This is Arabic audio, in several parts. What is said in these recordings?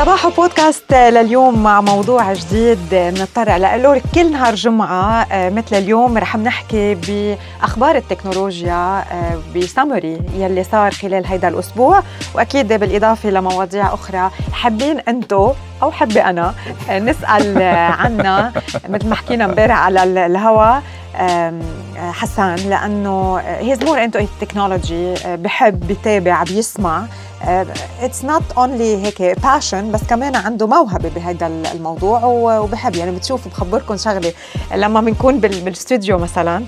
صباح بودكاست لليوم مع موضوع جديد بننطر له كل نهار جمعة آه، مثل اليوم رح نحكي بأخبار التكنولوجيا آه، بسمري يلي صار خلال هيدا الأسبوع. وأكيد بالإضافة لمواضيع أخرى حابين أنتو أو حبي أنا آه، نسأل عنا مثل ما حكينا امبارح على الهوا حسان لأنه he's more into ال technology بحب بيتابع بيسمع. it's not only هيك passion بس كمان عنده موهبة بهذا الموضوع وبحب. يعني بتشوفوا بخبركم شغلة لما بنكون بالاستوديو مثلا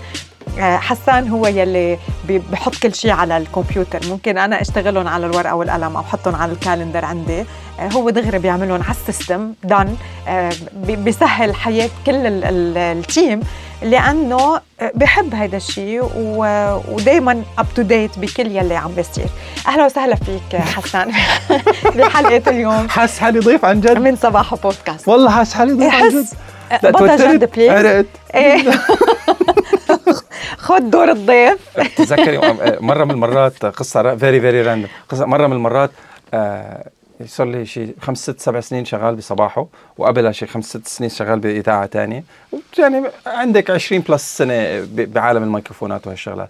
آه، حسان هو يلي بحط كل شيء على الكمبيوتر. ممكن أنا اشتغلهم على الورقة والقلم أو احطهم على ال calendar عندي. آه، هو دغري بيعملهم على ال system done آه، بيسهل حياة كل ال team لأنه بحب هذا الشيء ودائما up to date بكل يلي عم بيصير أهلا وسهلا فيك حسان. بحلقة اليوم. حاس حالي ضيف عن جد. من صباح بودكاست. والله حاس حالي ضيف عن جد. بطل جد please إيه. خد دور الضيف. تذكري مرة من المرات قصة very very random قصة مرة من المرات آه صار لي شيء خمس ست سبع سنين شغال بصباحه وقبلها شيء خمس ست سنين شغال بإذاعة ثانية يعني عندك 20 plus سنة بعالم الميكروفونات وهالشغلات.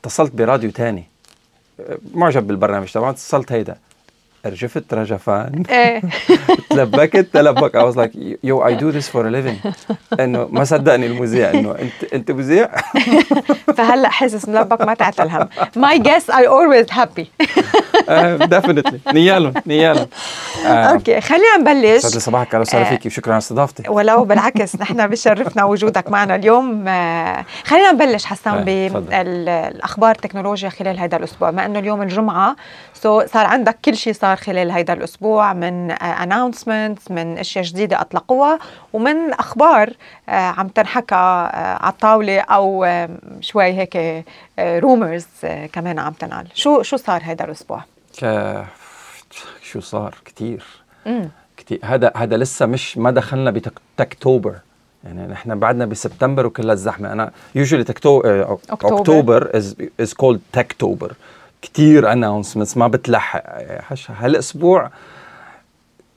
اتصلت براديو ثاني معجب بالبرنامج طبعا اتصلت هيدا. رجفت رجفان إيه. تلبكت تلبك. I was like yo I do this for a living. إنه ما صدقني المذيع إنه أنت أنت مذيع؟ فهلأ حاسس ملبك ما تعتل هم my guests are always happy. definitely نيالهم نيالهم. أوكي خلينا نبلش. سعد صباحك أهلا وسهلا فيكي. وشكرا على استضافتي ولو بالعكس نحن بشرفنا وجودك معنا اليوم. خلينا نبلش حسام بالاخبار التكنولوجيا خلال هذا الأسبوع. ما إنه اليوم الجمعة so صار عندك كل شيء صار خلال هذا الأسبوع من announcement من أشياء جديدة أطلقوها ومن أخبار عم تنحكى على الطاولة أو شوي هيك rumors كمان عم تنقال شو شو صار هذا الأسبوع؟ شو صار؟ كثير كثير هذا هذا لسه مش ما دخلنا ب Techtober يعني نحن بعدنا بسبتمبر وكلها الزحمة. أنا usually Techto October. is is called Techtober. كثير announcements ما بتلحق هالأسبوع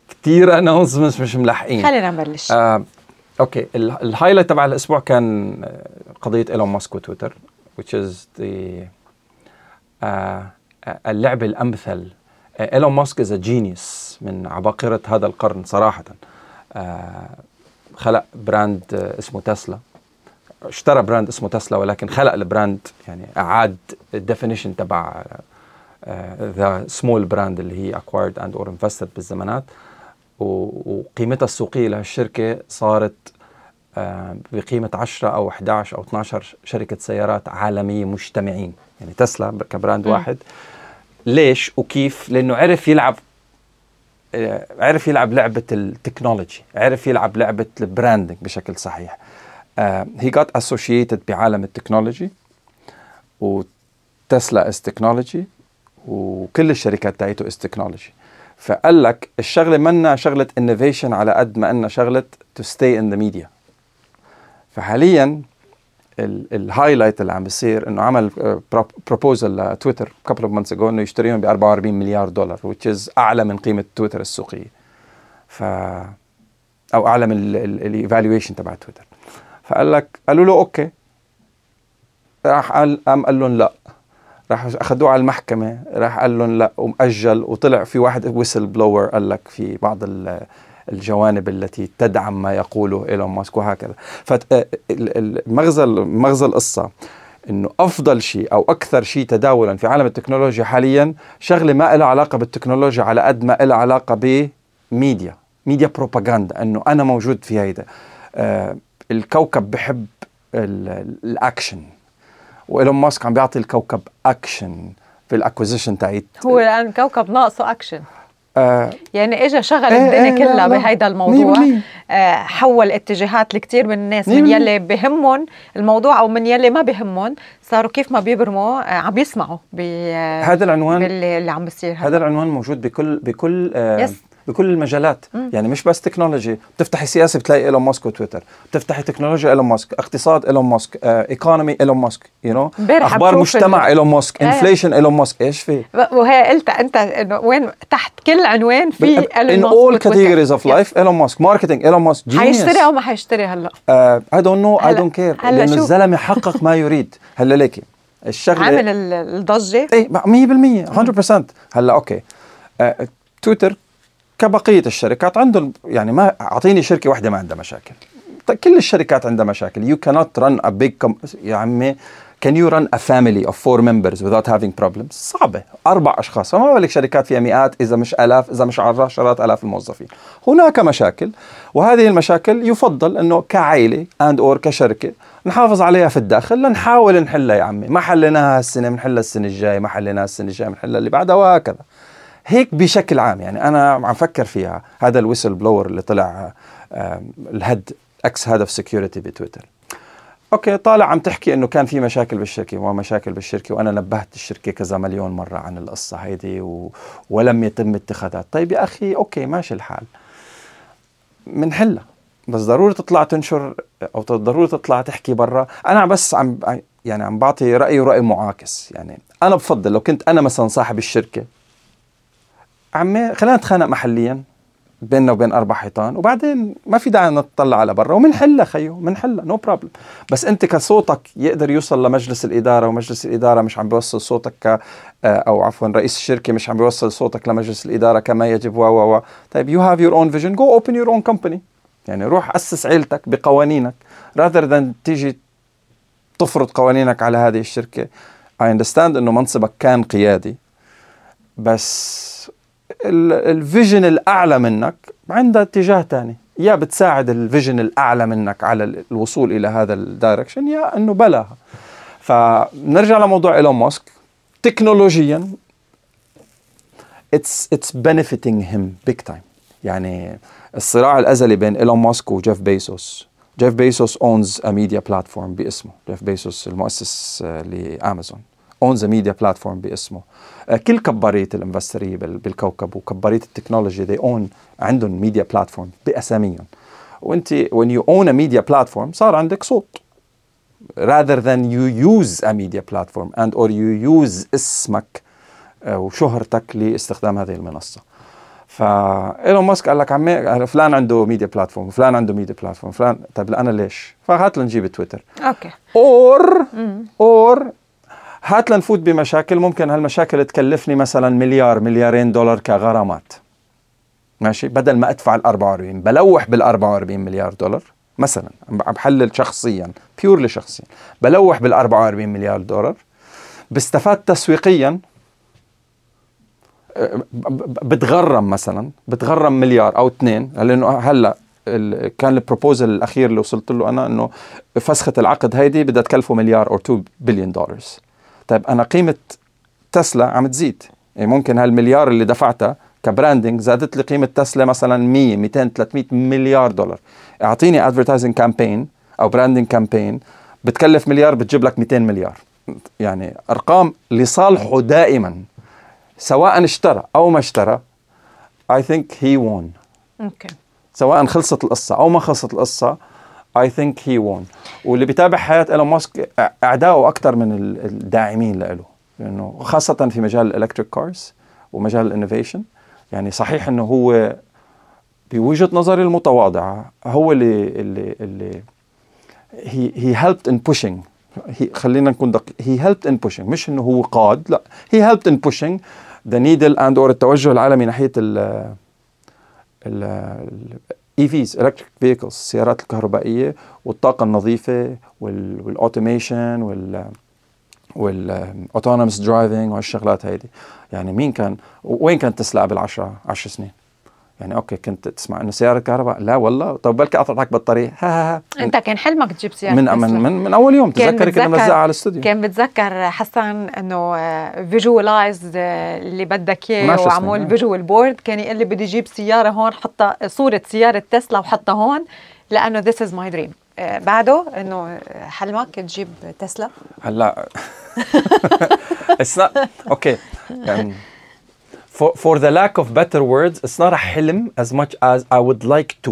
كثير announcements مش ملحقين. خلينا نبلش. آه أوكي ال highlight تبع الأسبوع كان قضية إيلون ماسك وتويتر which is the uh, اللعبة الأمثل. إيلون ماسك is genius من عباقرة هذا القرن صراحة. uh, خلق brand اسمه تسلا. اشترى brand اسمه تسلا ولكن خلق ال brand يعني أعاد ال definition تبع the small brand اللي هي acquired and or invested بالزمانات. وقيمتها السوقية لهالشركة صارت آه، بقيمة 10 أو 11 أو 12 شركة سيارات عالمية مجتمعين. يعني تسلا ك brand. واحد. ليش؟ وكيف؟ لأنه عرف يلعب آه، عرف يلعب لعبة ال technology عرف يلعب لعبة ال branding بشكل صحيح. هي جات associated بعالم التكنولوجي وتسلا is technology وكل الشركات تاعته is technology فقال لك الشغلة منا شغلة innovation على قد ما إنها شغلة to stay in the media فحاليا ال highlight اللي عم بيصير إنه عمل proposal لتويتر couple of months ago إنه يشتريهم ب 44 مليار دولار which is أعلى من قيمة تويتر السوقية. ف أو أعلى من ال evaluation تبع تويتر. فقال لك قالوا له أوكي. راح قال قام قال لهم لا. راح اخذوه على المحكمة راح قال لهم لا ومأجل وطلع في واحد whistleblower قال لك في بعض الجوانب التي تدعم ما يقوله إيلون ماسك وهكذا. فمغزى مغزى القصة إنه أفضل شيء أو أكثر شيء تداولا في عالم التكنولوجيا حاليا شغلة ما لها علاقة بالتكنولوجيا على قد ما لها علاقة ب media media propaganda إنه أنا موجود في هيدا. آه الكوكب بحب الأكشن. وإيلون ماسك عم بيعطي الكوكب أكشن في ال acquisition تاعت هو الان كوكب ناقصه أكشن. آه. يعني اجى شغل إيه الدنيا إيه كلها بهيدا الموضوع. آه حول اتجاهات لكثير من الناس من يلي بهمهم الموضوع أو من يلي ما بهمهم. صاروا كيف ما بيبرموا آه عم يسمعوا هذا العنوان اللي عم بيصير هذا العنوان موجود بكل بكل آه yes. بكل المجالات. مم. يعني مش بس technology. بتفتحي سياسه بتلاقي إيلون ماسك وتويتر. بتفتحي تكنولوجيا إيلون ماسك. اقتصاد إيلون ماسك. economy إيلون ماسك. you know أخبار مجتمع إيلون ماسك. inflation إيلون ماسك. إيش في؟ وهي قلت أنت إنه وين؟ تحت كل عنوان في إيلون ماسك categories of life إيلون ماسك. marketing إيلون ماسك. حيشتري أو ما حيشتري هلا؟ I don't know I don't care لأنه. الزلمة حقق ما يريد. هلا ليكي. الشغله عامل ال- الضجة؟ اي 100% 100% هلا okay. آه، تويتر كبقية الشركات عندهم يعني ما أعطيني شركة واحدة ما عندها مشاكل. كل الشركات عندها مشاكل. يو كانوت رن ا بيج يا عمي can you run a family of four members without having problems صعبة. أربع أشخاص. فما بالك شركات فيها مئات إذا مش آلاف إذا مش عشرات آلاف الموظفين. هناك مشاكل وهذه المشاكل يفضل أنه كعائلة and or كشركة نحافظ عليها في الداخل لنحاول نحلها يا عمي. ما حليناها السنة بنحلها السنة الجاية ما حليناها السنة الجاية بنحلها اللي بعدها وهكذا. هيك بشكل عام يعني أنا عم فكر فيها. هذا ال whistle blower اللي طلع ال head ex head of security بتويتر. okay طالع عم تحكي إنه كان في مشاكل بالشركة ومشاكل بالشركة وأنا نبهت الشركة كذا مليون مرة عن القصة هيدي و... ولم يتم اتخاذات طيب يا أخي okay ماشي الحال. منحلها. بس ضروري تطلع تنشر أو ضروري تطلع تحكي برا. أنا بس عم يعني عم بعطي رايي ورأي معاكس. يعني أنا بفضل لو كنت أنا مثلا صاحب الشركة عمي خلينا نتخانق محليا بيننا وبين أربع حيطان وبعدين ما في داعي نطلع على برا ومنحلها خيو منحلها no problem بس أنت كصوتك يقدر يوصل لمجلس الإدارة ومجلس الإدارة مش عم بيوصل صوتك ك أو عفوا رئيس الشركة مش عم بيوصل صوتك لمجلس الإدارة كما يجب و و و. طيب you have your own vision go open your own company يعني روح أسس عيلتك بقوانينك. Rather than تيجي تفرض قوانينك على هذه الشركة. I understand إنه منصبك كان قيادي بس ال vision الأعلى منك عندها اتجاه ثاني يا بتساعد ال vision الأعلى منك على الوصول إلى هذا ال direction يا إنه بلا. فنرجع لموضوع إيلون ماسك. تكنولوجيا it's it's benefiting him big time. يعني الصراع الأزلي بين إيلون ماسك وجيف بيسوس جيف بيسوس owns a media platform باسمه. جيف بيسوس المؤسس لأمازون. owns a media platform باسمه. كل كباريه ال investor ية بالكوكب وكباريه ال technology they own عندهم media platform بأساميهم. وأنت when you own a media platform صار عندك صوت. Rather than you use a media platform and or you use اسمك وشهرتك لاستخدام هذه المنصة. فايلون ماسك قال لك عمي فلان عنده media platform وفلان عنده media platform فلان طيب أنا ليش؟ فهات لنجيب تويتر. okay. or or هات لنفوت بمشاكل. ممكن هالمشاكل تكلفني مثلا مليار مليارين دولار كغرامات. ماشي؟ بدل ما أدفع ال 44 بلوح بال 44 مليار دولار مثلا. عم بحلل شخصيا بيورلي شخصيا. بلوح بال 44 مليار دولار. بستفاد تسويقيا بتغرم مثلا بتغرم مليار أو اثنين. لأنه هلأ كان البروبوزل الأخير اللي وصلت له أنا إنه فسخة العقد هيدي بدها تكلفه مليار أو 2 بليون دولار طيب أنا قيمة تسلا عم تزيد. يعني ممكن هالمليار اللي دفعتها ك branding زادت لي قيمة تسلا مثلا 100 200 300 مليار دولار. أعطيني advertising campaign أو branding campaign بتكلف مليار بتجيب لك 200 مليار. يعني أرقام لصالحه دائما سواء اشترى أو ما اشترى I think he won. okay. سواء خلصت القصة أو ما خلصت القصة I think he won. واللي بيتابع حياة إيلون ماسك أعدائه أكثر من الداعمين له لأنه خاصة في مجال ال electric cars ومجال ال innovation يعني صحيح أنه هو بوجهة نظري المتواضعة هو اللي اللي اللي he helped in pushing. He خلينا نكون دقيق he helped in pushing. مش إنه هو قاد لا. He helped in pushing the needle and or التوجه العالمي ناحية ال ال EVs electric vehicles السيارات الكهربائية والطاقة النظيفة وال automation وال وال autonomous driving وهالشغلات هيدي. يعني مين كان وين كانت تسلا قبل 10 10 سنين؟ يعني okay كنت تسمع إنه سيارة كهرباء لا والله. طب بلكي قطعتك بطارية؟ ها ها ها. أنت كان حلمك تجيب سيارة من من من, من أول يوم. كان تذكري كنا بنوزعها على الاستوديو. كان بتذكر حسن إنه visualize اللي بدك إياه وعمول آه. visual board كان يقول لي بدي أجيب سيارة هون حطها صورة سيارة تسلا وحطها هون لأنه ذيس از ماي دريم بعده إنه حلمك تجيب تسلا؟ هلأ. أوكي يعني for, for the lack of better words it's not a حلم as much as I would like to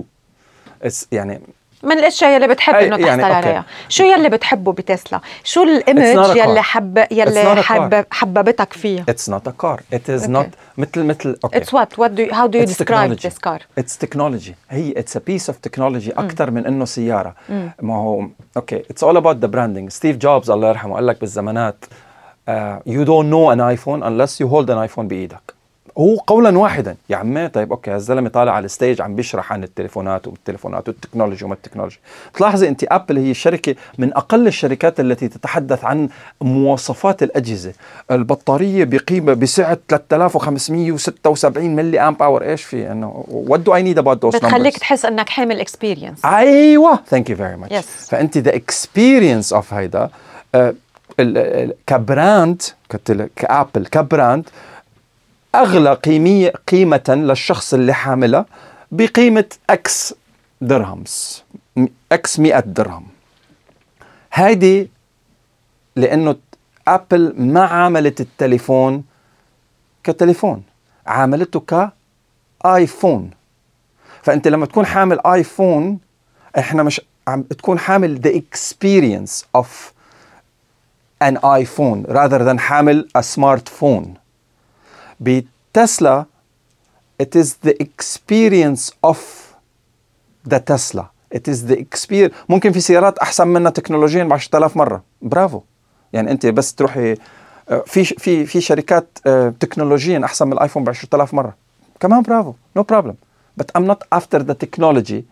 it's يعني من الاشياء يلي بتحب أي- انه يعني تحصل أوكي. عليها شو يلي بتحبه بتسلا شو It's not الايمج a car. يلي حب It's not يلي a car. حب حببتك فيها it's not a car it is Okay. not مثل مثل okay. It's what what do you, how do you It's describe technology. this car It's technology هي it's a piece of technology أكثر من إنه سيارة ما هو أوكي it's all about the branding ستيف جوبز الله يرحمه قال لك بالزمانات uh, you don't know an iPhone unless you hold an iPhone بإيدك هو قولا واحدا. يا عمي طيب أوكي هالزلمه طالع على الستيج عم بيشرح عن التليفونات والتليفونات والتكنولوجي وما التكنولوجي. بتلاحظي انت Apple هي شركة من أقل الشركات التي تتحدث عن مواصفات الأجهزة. البطارية بقيمة بسعه 3576 milliamp hour إيش في؟ انه what do I need about those بتخليك تحس إنك حامل experience أيوه. thank you very much. فانت the experience of هيدا آه، ك brand ك Apple ك brand أغلى قيميه قيمة للشخص اللي حاملها بقيمة X dirhams X 100 درهم. هيدي لأنه ابل ما عاملت التليفون كتليفون عاملته كايفون فأنت لما تكون حامل آيفون إحنا مش عم تكون حامل the experience of an iPhone rather than حامل a smartphone. بتسلا it is the experience of the Tesla. It is the experience. ممكن في سيارات أحسن منها تكنولوجيا ب 10000 مرة. برافو. يعني أنت بس تروحي آه، في في في شركات آه، تكنولوجيا أحسن من الآيفون ب 10000 مرة. كمان برافو. No problem. But I'm not after the technology.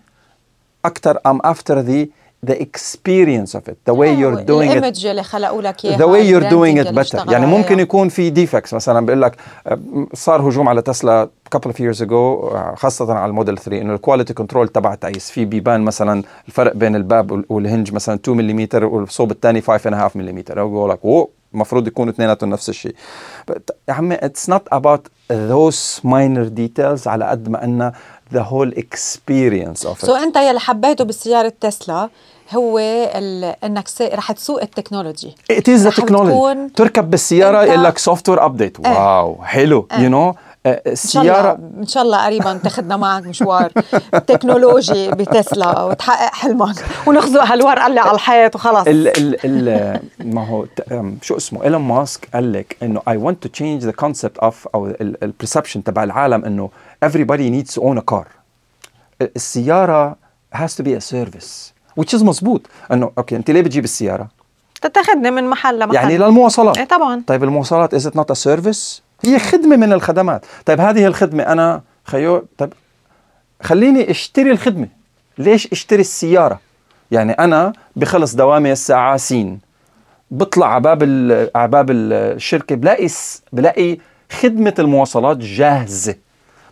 أكثر I'm after the the experience of it the way you're doing it. اللي خلقوا لك the way you're doing it better. يعني ممكن. يكون في ديفكتس مثلا بيقول لك آه، صار هجوم على تسلا couple of years ago آه، خاصة على الموديل 3 إنه ال quality control تبع تعيس في بيبان مثلا الفرق بين الباب وال- وال hinge مثلا 2 ملم والصوب الثاني 5.5 ملم بقول لك أوه! المفروض يكونوا اثنيناتهم نفس الشيء. يا عمي it's not about those minor details على قد ما إنه the whole experience of it. so أنت يلي حبيته بسياره تسلا هو ال... إنك س... رح تسوق التكنولوجي. The رح technology. تكون- تركب بالسيارة أنت- يقول لك software update إيه. wow حلو you know إن شاء الله السيارة إن شاء الله قريبا تاخذنا معك مشوار. technology بتسلا وتحقق حلمك ونخزق هالورقة اللي على الحيط وخلص. ال ال ال ما هو شو اسمه؟ إيلون ماسك قال لك إنه I want to change the concept of أو ال perception تبع العالم إنه everybody needs to own a car. السيارة has to be a service which is مزبوط إنه أوكي أنت ليه بتجيب السيارة؟ تتاخذني من محل لمحل. يعني للمواصلات. إيه طبعا. طيب المواصلات is it not a service؟ هي خدمة من الخدمات. طيب هذه الخدمة أنا خيو طيب خليني أشتري الخدمة. ليش أشتري السيارة؟ يعني أنا بخلص دوامي الساعة سين بطلع على باب على باب الشركة بلاقي بلاقي خدمة المواصلات جاهزة.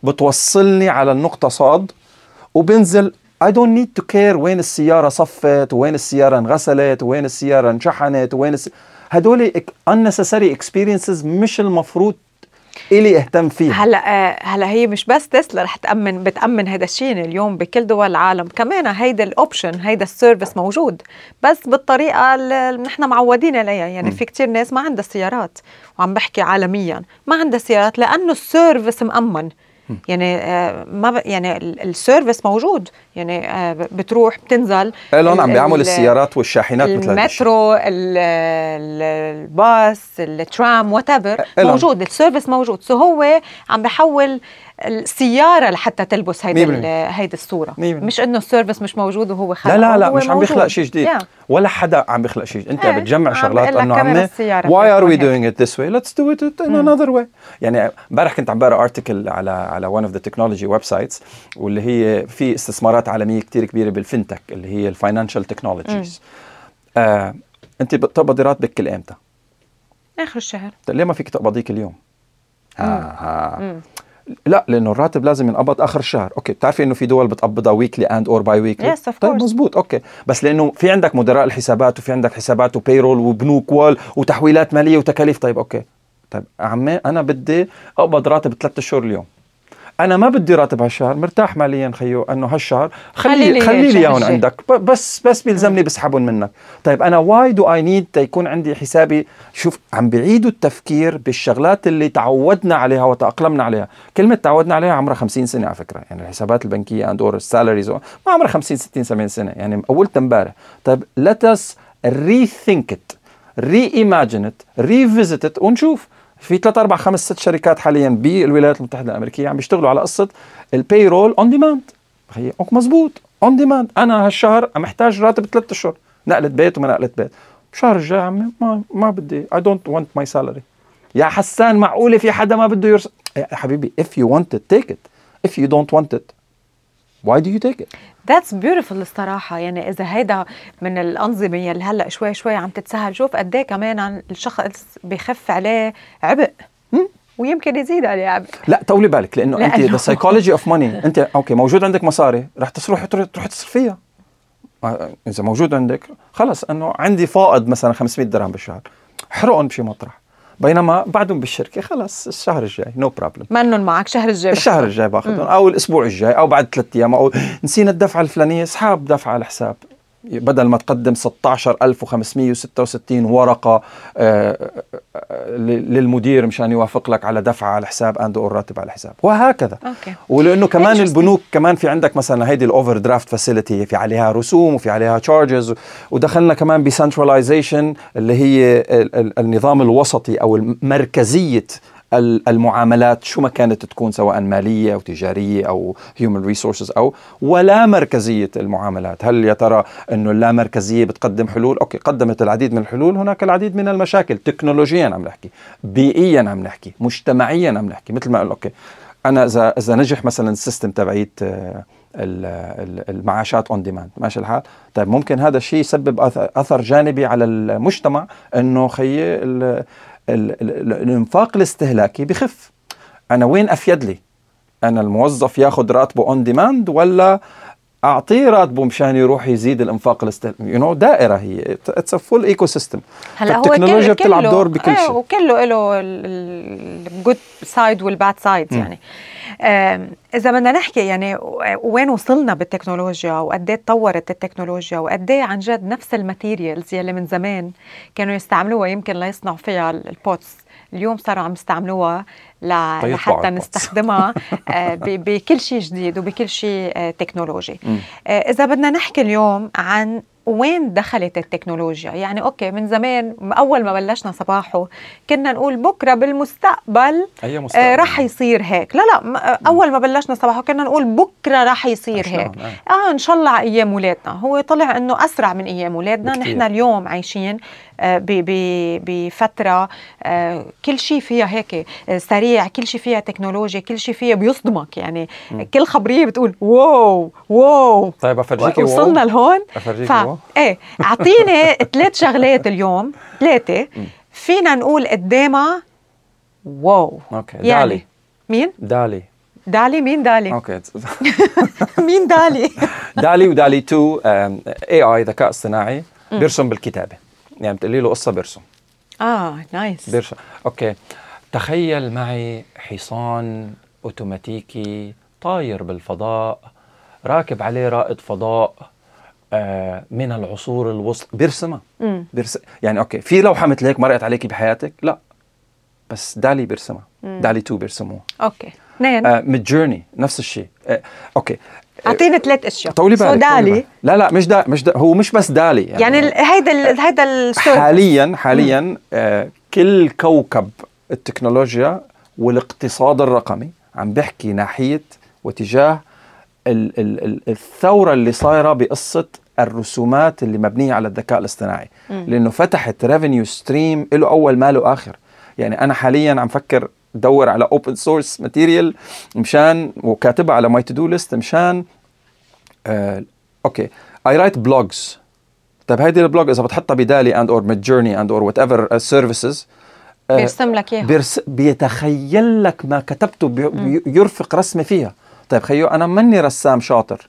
بتوصلني على النقطة صاد وبنزل I don't need to care وين السيارة صفت وين السيارة انغسلت وين السيارة انشحنت وين الس... هدول unnecessary experiences مش المفروض إلي اهتم فيها؟ هلا آه، هلا هي مش بس تسلا رح تأمن بتأمن هذا الشيء اليوم بكل دول العالم. كمان هيدا ال option هيدا ال service موجود بس بالطريقة اللي نحن معودين عليها. يعني في كتير ناس ما عندها سيارات وعم بحكي عالميا ما عندها سيارات لأنه ال service مأمن. يعني آه، ما ب... يعني ال- ال service موجود يعني آه، بتروح بتنزل ايلون عم بيعمل ال- السيارات والشاحنات مثل. المترو ال- ال- الباص الترام وات. موجود ال service موجود so هو عم بحول السيارة لحتى تلبس. ال- هيدي الصورة. بالمية. مش إنه ال service مش موجود وهو خلقه لا لا لا مش عم. بيخلق شيء جديد. Yeah. ولا حدا عم بيخلق شيء انت إيه، عم بتجمع شغلات فيها أنه عمي are we فيها doing it this way? Let's do it in another way. يعني امبارح كنت عم بقرأ article على على one of the technology websites واللي هي في استثمارات عالمية كتير كبيرة بال FinTech اللي هي ال financial technologies آه انت بتقبضي راتبك كل إمتى؟ آخر الشهر. طيب ليه ما فيك تقبضيه كل يوم؟ ها ها لا لأنه الراتب لازم ينقبض آخر الشهر. أوكي بتعرفي إنه في دول بتقبضها weekly and or bi-weekly Yes, طيب. مزبوط أوكي. بس لأنه في عندك مدراء الحسابات وفي عندك حسابات و payroll وبنوك وال وتحويلات مالية وتكاليف. طيب أوكي. طيب عمي أنا بدي أقبض راتب ثلاثة شهور اليوم. أنا ما بدي راتب هالشهر مرتاح ماليا خيو إنه هالشهر. خلي خلي لي إياهم. عندك. بس بس بيلزمني بسحبهم منك. طيب أنا why do I need تيكون عندي حسابي. شوف عم بعيدوا التفكير بالشغلات اللي تعودنا عليها وتأقلمنا عليها. كلمة تعودنا عليها عمرها 50 سنة على فكرة. يعني الحسابات البنكية and or ال salaries ما عمرها 50 60 70 سنة. يعني أولت امبارح. طيب let us rethink it. reimagine it. revisit it. ونشوف. في ثلاث أربع خمس ست شركات حاليا بالولايات المتحدة الأمريكية عم بيشتغلوا على قصة ال payroll on demand هي مزبوط on demand أنا هالشهر محتاج راتب ثلاث أشهر. نقلة بيت وما نقلة بيت. الشهر الجاي عمي ما ما بدي I don't want my salary يا حسان معقولة في حدا ما بده salary يا حبيبي you want it take it. If you don't want it why do you take it? that's beautiful الصراحة. يعني إذا هيدا من الأنظمة يلي هلأ شوي شوي عم تتسهل شوف قد إيه كمان عن الشخص بخف عليه عبء ويمكن يزيد عليه عبء. لا طولي بالك لأنه أنت لأنه- the psychology of money أنت أوكي موجود عندك مصاري رح تروح تروح تروح تصرفيها آه، إذا موجود عندك خلص أنه عندي فائض مثلا 500 درهم بالشهر احرقهم بشي مطرح. بينما بعدهم بالشركة خلص الشهر الجاي no no problem منن معك شهر الجاي الشهر الجاي باخذهم أو الأسبوع الجاي أو بعد ثلاث أيام أو نسينا الدفعة الفلانية اسحاب دفعة على الحساب. بدل ما تقدم 16566 ورقة آه، آه، للمدير مشان يوافق لك على دفعه على الحساب and or راتب على الحساب وهكذا أوكي. ولأنه كمان. البنوك كمان في عندك مثلا هيدي ال overdraft facility في عليها رسوم وفي عليها charges ودخلنا كمان ب centralization اللي هي ال- ال- النظام الوسطي أو مركزيه المعاملات شو ما كانت تكون سواء مالية أو تجارية أو human resources أو ولا مركزية المعاملات، هل يا ترى إنه اللا مركزية بتقدم حلول؟ أوكي قدمت العديد من الحلول، هناك العديد من المشاكل، تكنولوجيا عم نحكي، بيئيا عم نحكي، مجتمعيا عم نحكي، مثل ما قال أوكي أنا إذا إذا نجح مثلا ال system تبعيت آه، ال- ال- المعاشات on demand ماشي الحال؟ طيب ممكن هذا الشيء يسبب أثر جانبي على المجتمع إنه خيي الإنفاق الاستهلاكي بخف. أنا وين أفيد لي؟ أنا الموظف ياخذ راتبه on demand ولا أعطيه راتبه مشان يروح يزيد الإنفاق الاستهلاكي you know دائرة هي. it's a full ecosystem هلا هو التكنولوجيا بتلعب دور بكل إيه، شيء. وكله له ال good side وال bad side يعني. إذا بدنا نحكي يعني وين وصلنا بالتكنولوجيا وقد إيه تطورت التكنولوجيا وقد إيه عن جد نفس ال materials يلي من زمان كانوا يستعملوها يمكن ليصنعوا فيها ال- boats اليوم صاروا عم يستعملوها طيب لحتى. نستخدمها آه، بكل شيء جديد وبكل شيء آه، تكنولوجي. آه، إذا بدنا نحكي اليوم عن وين دخلت التكنولوجيا يعني أوكي من زمان أول ما بلشنا صباحو كنا نقول بكرة بالمستقبل آه مستقبل رح يصير هيك لا لا آه، أول ما بلشنا صباحو كنا نقول بكرة رح يصير؟ هيك آه. آه إن شاء الله أيام اولادنا هو طلع إنه أسرع من أيام اولادنا بكتير. نحن اليوم عايشين آه، بفترة آه، كل شيء فيها هيك آه، سريع كل شيء فيها تكنولوجيا كل شيء فيها بيصدمك. يعني كل خبرية بتقول wow wow. طيب أفرجيكي wow. وصلنا لهون. أفرجيكي ف wow. إيه أعطيني ثلاث شغلات اليوم ثلاثة. فينا نقول قدامها wow. أوكي يعني دالي. مين؟ دالي. دالي مين دالي؟ أوكي. مين دالي؟ دالي ودالي 2 AI ذكاء اصطناعي بيرسم بالكتابة. يعني بتقولي له قصة بيرسم آه nice بيرسم أوكي. تخيل معي حصان أوتوماتيكي طاير بالفضاء راكب عليه رائد فضاء آه من العصور الوسطى. بيرسمها. بيرسم يعني أوكي في لوحة مثل هيك مرقت عليكي بحياتك؟ لا. بس دالي بيرسمها دالي 2 بيرسموها أوكي. آه ميد جيرني نفس الشيء. آه أوكي. أعطيني ثلاث أشياء. طولي بالك دالي. بالك. لا لا مش دا مش دا هو مش بس دالي يعني, يعني هيدا ال- هيدا ال service حاليا حاليا آه كل كوكب التكنولوجيا والاقتصاد الرقمي عم بيحكي ناحية وتجاه ال ال ال الثورة اللي صايرة بقصة الرسومات اللي مبنية على الذكاء الاصطناعي. لأنه فتحت revenue stream له أول ما له آخر. يعني أنا حاليا عم فكر دور على open source material مشان وكاتبها على my to do list مشان آه أوكي. I write blogs طيب هيدي ال blog إذا بتحطها بدالي and or ميد جيرني and or whatever services بيرسم لك إياها. بيرس بيتخيل لك ما كتبته بي يرفق رسمه فيها. طيب خيو أنا ماني رسام شاطر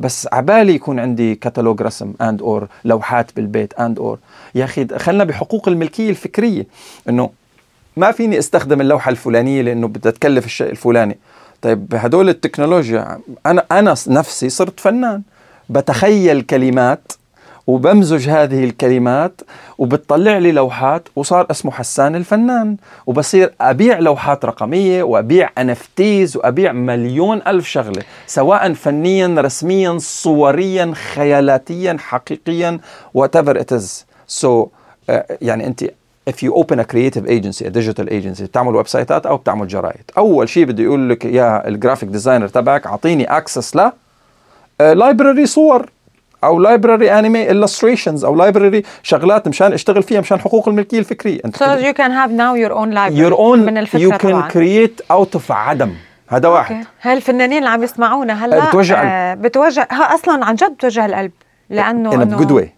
بس عبالي يكون عندي كتالوج رسم and or لوحات بالبيت and or يا أخي خلنا بحقوق الملكية الفكرية إنه ما فيني استخدم اللوحة الفلانية لأنه بدها تكلف الشيء الفلاني. طيب هدول التكنولوجيا أنا أنا نفسي صرت فنان. بتخيل كلمات وبمزج هذه الكلمات وبتطلع لي لوحات وصار اسمه حسان الفنان. وبصير أبيع لوحات رقمية وأبيع انفتيز وأبيع مليون ألف شغلة سواء فنيا رسميا صوريا خيالاتيا حقيقيا whatever it is. So uh, يعني انت if you open a creative agency a digital agency بتعمل ويب سايتات أو بتعمل جرايد أول شيء بده يقول لك يا ال graphic designer تبعك أعطيني access ل library صور أو library anime illustrations أو library شغلات مشان أشتغل فيها مشان حقوق الملكية الفكرية. أنت so you can have now your own library your own من الفكرة you can طبعا. create out of عدم. هذا واحد. هاي الفنانين اللي عم يسمعونا هلأ بتوجع آه بتوجع ها أصلا عن جد بتوجع القلب لأنه way.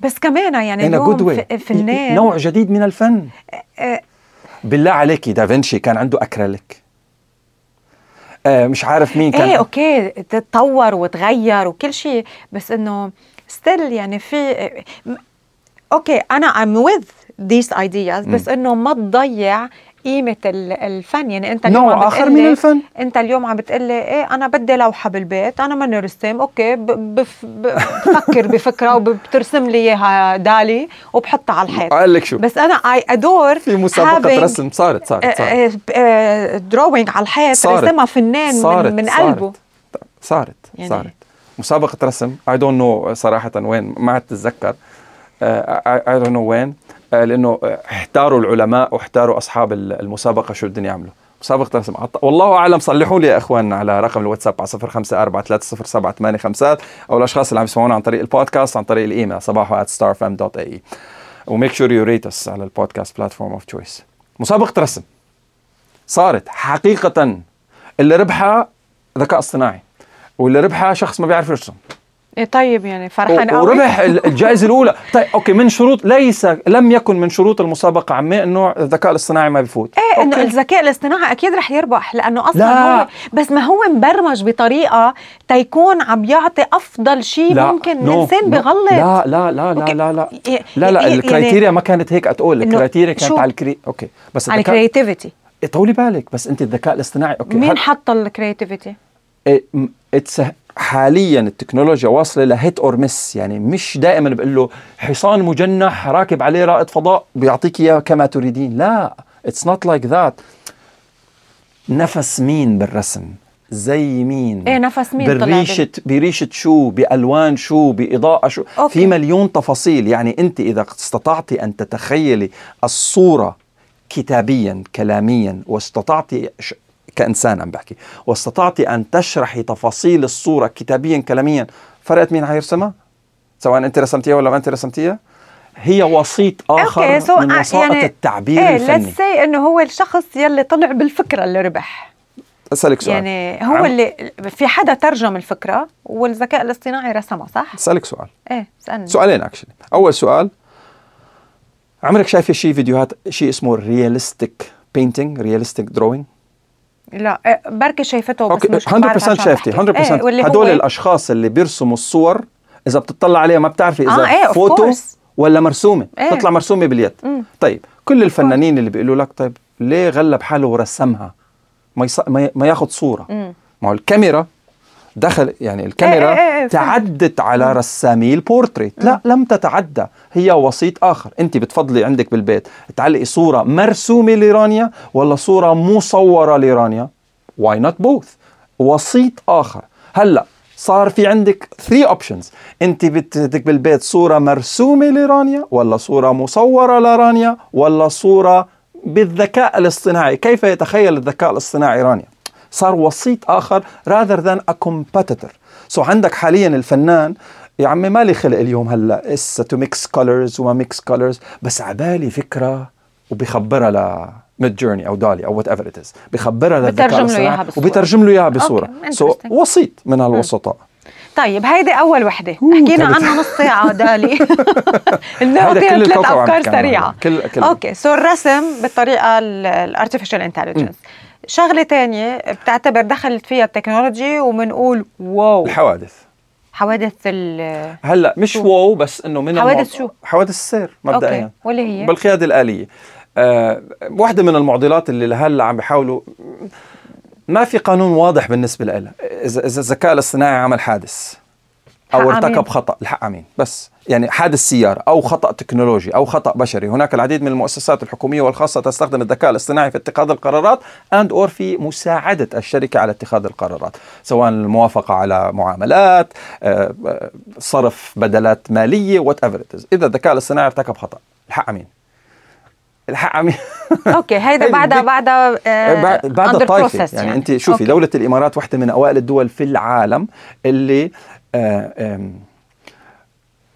بس كمان يعني اليوم فنان نوع جديد من الفن. آه بالله عليكي دافنشي كان عنده أكريليك. آه مش عارف مين كان إيه أوكي تتطور وتغير وكل شيء بس إنه still يعني في أوكي أنا I'm with these ideas بس إنه ما تضيع قيمة الفن. يعني انت اليوم نوع آخر من الفن؟ انت اليوم عم بتقلي إيه أنا بدي لوحة بالبيت أنا ماني رسام أوكي بف بفكر بفكرة وبترسم لي إياها دالي وبحطها على الحيط. قال لك شو. بس أنا AI دور في مسابقة رسم. صارت صارت صارت. drawing على الحيط رسمها فنان صارت من, من قلبه. صارت يعني صارت. مسابقة رسم. I don't know صراحة وين ما عاد تتذكر I don't know وين آه، لأنه احتاروا العلماء واحتاروا أصحاب المسابقة شو بدهم يعملوا. مسابقة رسم والله أعلم صلحوا لي يا إخواننا على رقم الواتساب على 05430778 أو الأشخاص اللي عم يسمعونا عن طريق البودكاست عن طريق الإيميل صباحو at starfm.ae و make sure you rate على ال podcast platform of choice مسابقة رسم صارت حقيقة. اللي ربحها ذكاء اصطناعي واللي ربحها شخص ما بيعرف يرسم. إيه طيب يعني فرحان قوي وربح الجائزة الأولى. طيب أوكي من شروط ليس لم يكن من شروط المسابقة عمي انه الذكاء الاصطناعي ما بفوت. إيه إنه الذكاء الاصطناعي أكيد رح يربح لأنه أصلا لا. هو بس ما هو مبرمج بطريقة تيكون عم يعطي أفضل شيء ممكن الانسان بغلط. لا لا لا لا لا لا. لا لا الكرايتيريا ما كانت هيك تقول الكرايتيريا كانت على الكري أوكي. بس على الكرياتيفيتي طولي بالك بس أنت الذكاء الاصطناعي أوكي. مين حط الكرياتيفيتي؟ اتس حاليا التكنولوجيا واصلة لهيت اور مس يعني مش دائما بقول له حصان مجنح راكب عليه رائد فضاء بيعطيك إياه كما تريدين. لا اتس نوت لايك ذات نفس مين بالرسم؟ زي مين؟ إيه نفس مين بريشة بريشة شو؟ بألوان شو؟ بإضاءة شو؟ أوكي. في مليون تفاصيل. يعني أنت إذا استطعتي أن تتخيلي الصورة كتابيا كلاميا واستطعتي كإنسان عم بحكي. واستطعتي أن تشرحي تفاصيل الصورة كتابيا كلاميا. فرقت مين حيرسمها سواء أنت رسمتيها ولا ما أنت رسمتيها؟ هي وسيط آخر okay, so من وسائط يعني التعبير إيه الفني. say إنه هو الشخص يلي طلع بالفكرة اللي ربح. أسألك سؤال. يعني هو عم... اللي في حدا ترجم الفكرة والذكاء الاصطناعي رسمها صح؟ أسألك سؤال. إيه اسالني سؤالين actually أول سؤال عمرك شايفة شيء فيديوهات شيء اسمه realistic painting realistic drawing لا إيه، بركي شايفته بس مش 100% شايفتي 100% إيه هدول الأشخاص اللي بيرسموا الصور إذا بتطلع عليها ما بتعرفي إذا آه إيه فوتو ولا مرسومة. إيه. تطلع مرسومة باليد. مم. طيب كل الفنانين اللي بيقولوا لك طيب ليه غلب حاله ورسمها؟ ما يص... ما ياخذ صورة. ما هو الكاميرا دخل يعني الكاميرا إيه إيه إيه تعدت على رسامي البورتريه. لا لم تتعدى. هي وسيط آخر. أنت بتفضلي عندك بالبيت. تعلقي صورة مرسومة لرانيا ولا صورة مصورة لرانيا؟ why not both وسيط آخر. هلأ صار في عندك 3 options أنت بدك بالبيت صورة مرسومة لرانيا ولا صورة مصورة لرانيا ولا صورة بالذكاء الاصطناعي. كيف يتخيل الذكاء الاصطناعي رانيا؟ صار وسيط آخر rather than a competitor. so عندك حاليا الفنان يا عمي مالي خلق اليوم هلأ إسا to mix colors وما mix colors بس عبالي فكرة وبيخبرها ل Midjourney أو DALL-E أو whatever it is بيخبرها للذكاء الاصطناعي وبيترجم له إياها بصورة. so وسيط من هالوسطاء. طيب هيدي أول وحدة. حكينا عنها نص ساعة دالي. النقطه ثلاث أفكار سريعة. كل كل. أوكي سو الرسم بالطريقة الارتفيشال انتليجنس شغلة تانية بتعتبر دخلت فيها التكنولوجي وبنقول واو. الحوادث. حوادث ال هلأ مش شو. واو بس إنه من حوادث شو؟ حوادث السير مبدئيا. أوكي. واللي هي؟ بالقيادة الآلية. آه واحدة من المعضلات اللي لهلأ عم بيحاولوا ما في قانون واضح بالنسبة له اذا إذا الذكاء الاصطناعي عمل حادث. أو ارتكب خطأ. الحق آمين. بس يعني حادث سياره أو خطأ تكنولوجي أو خطأ بشري. هناك العديد من المؤسسات الحكومية والخاصة تستخدم الذكاء الاصطناعي في اتخاذ القرارات اند اور في مساعدة الشركة على اتخاذ القرارات سواء الموافقة على معاملات آه، آه، صرف بدلات مالية وات ايفر إذا الذكاء الاصطناعي ارتكب خطأ. الحق آمين. الحق آمين. أوكي هيدا بعدها بعدها آه بعد الطائفه يعني, يعني. أنت شوفي أوكي. دولة الإمارات واحدة من أوائل الدول في العالم اللي آه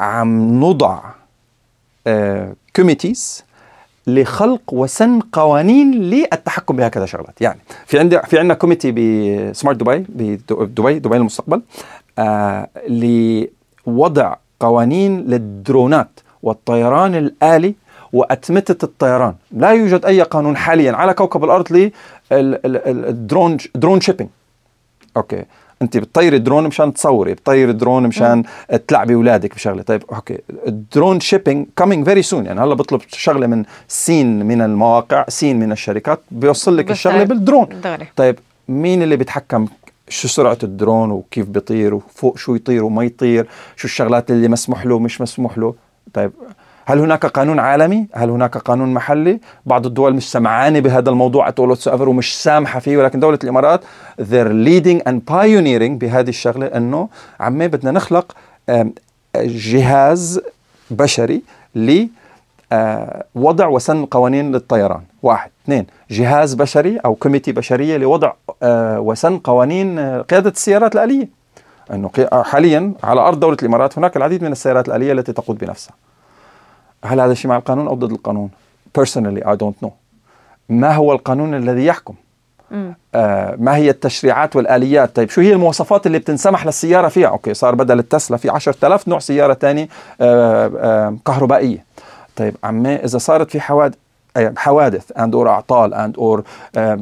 عم نضع committees آه، لخلق وسن قوانين للتحكم بهكذا شغلات. يعني في عندي في عندنا committee ب Smart دبي بدبي دبي المستقبل آه لوضع قوانين للدرونات والطيران الآلي وأتمتة الطيران. لا يوجد أي قانون حاليا على كوكب الأرض لل drone drone shipping okay. أنت بتطيري درون مشان تصوري بتطيري درون مشان تلعبي اولادك بشغلة. طيب okay. ال drone shipping coming very soon يعني هلا بطلب شغلة من سين من المواقع سين من الشركات بيوصل لك الشغلة بالدرون. دغري. طيب مين اللي بيتحكم؟ شو سرعة الدرون وكيف بيطير وفوق شو يطير وما يطير؟ شو الشغلات اللي مسموح له ومش مسموح له؟ طيب هل هناك قانون عالمي؟ هل هناك قانون محلي؟ بعض الدول مش سمعانة بهذا الموضوع ات ومش سامحة فيه ولكن دولة الإمارات they're leading and pioneering بهذه الشغلة أنه عمي بدنا نخلق جهاز بشري ل آه، وضع وسن قوانين للطيران. واحد. اثنين. جهاز بشري أو كوميتي بشرية لوضع آه، وسن قوانين آه، قيادة السيارات الآلية. أنه حاليا على أرض دولة الإمارات هناك العديد من السيارات الآلية التي تقود بنفسها. هل هذا الشيء مع القانون أو ضد القانون؟ personally I don't know. ما هو القانون الذي يحكم؟ آه ما هي التشريعات والآليات؟ طيب شو هي المواصفات اللي بتنسمح للسيارة فيها؟ أوكي صار بدل التسلا في 10000 نوع سيارة تاني آه آه كهربائية. طيب عمي إذا صارت في حوادث حوادث اند اور أعطال اند اور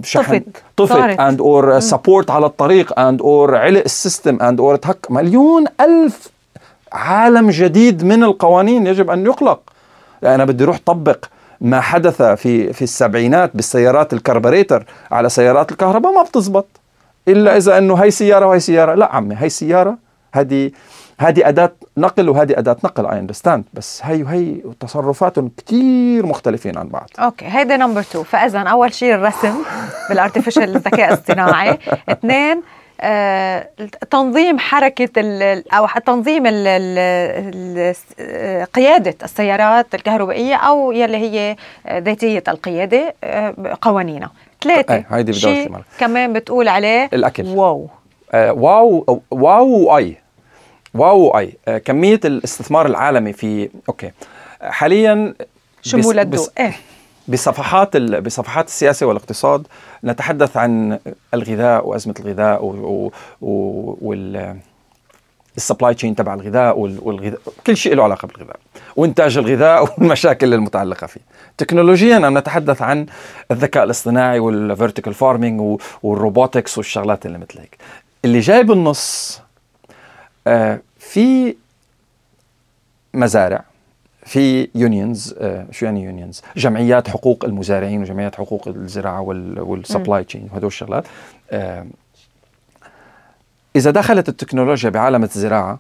شحن طفت اند اور سبورت على الطريق اند اور علق السيستم اند اور تهك. مليون ألف عالم جديد من القوانين يجب أن يخلق أنا بدي أروح طبق ما حدث في في السبعينات بالسيارات الكربريتر على سيارات الكهرباء ما بتزبط. إلا إذا إنه هي سيارة وهي سيارة. لا عمي هي سيارة هذه هذه أداة نقل وهذه أداة نقل I understand بس هي وهي تصرفاتهم كثير مختلفين عن بعض. okay هيدا number 2 فاذا أول شيء الرسم بال artificial الذكاء الاصطناعي اثنين تنظيم حركة أو تنظيم قيادة السيارات الكهربائية أو يلي هي ذاتية القيادة آه، قوانينها. ثلاثة هيدي شيء كمان بتقول عليه الأكل. واو. آه واو واو واي واو واي آه كمية الاستثمار العالمي في أوكي. حاليا شمول الضوء إيه. بصفحات بصفحات السياسة والاقتصاد نتحدث عن الغذاء وأزمة الغذاء وال ال supply chain تبع الغذاء والغذاء كل شيء له علاقة بالغذاء وإنتاج الغذاء والمشاكل المتعلقة فيه. تكنولوجيا عم نتحدث عن الذكاء الاصطناعي وال vertical farming وال robotics والشغلات اللي مثل هيك. اللي جاي بالنص آه، في مزارع في unions آه شو يعني unions جمعيات حقوق المزارعين وجمعيات حقوق الزراعة وال supply chain وهدول الشغلات. آه إذا دخلت التكنولوجيا بعالم الزراعة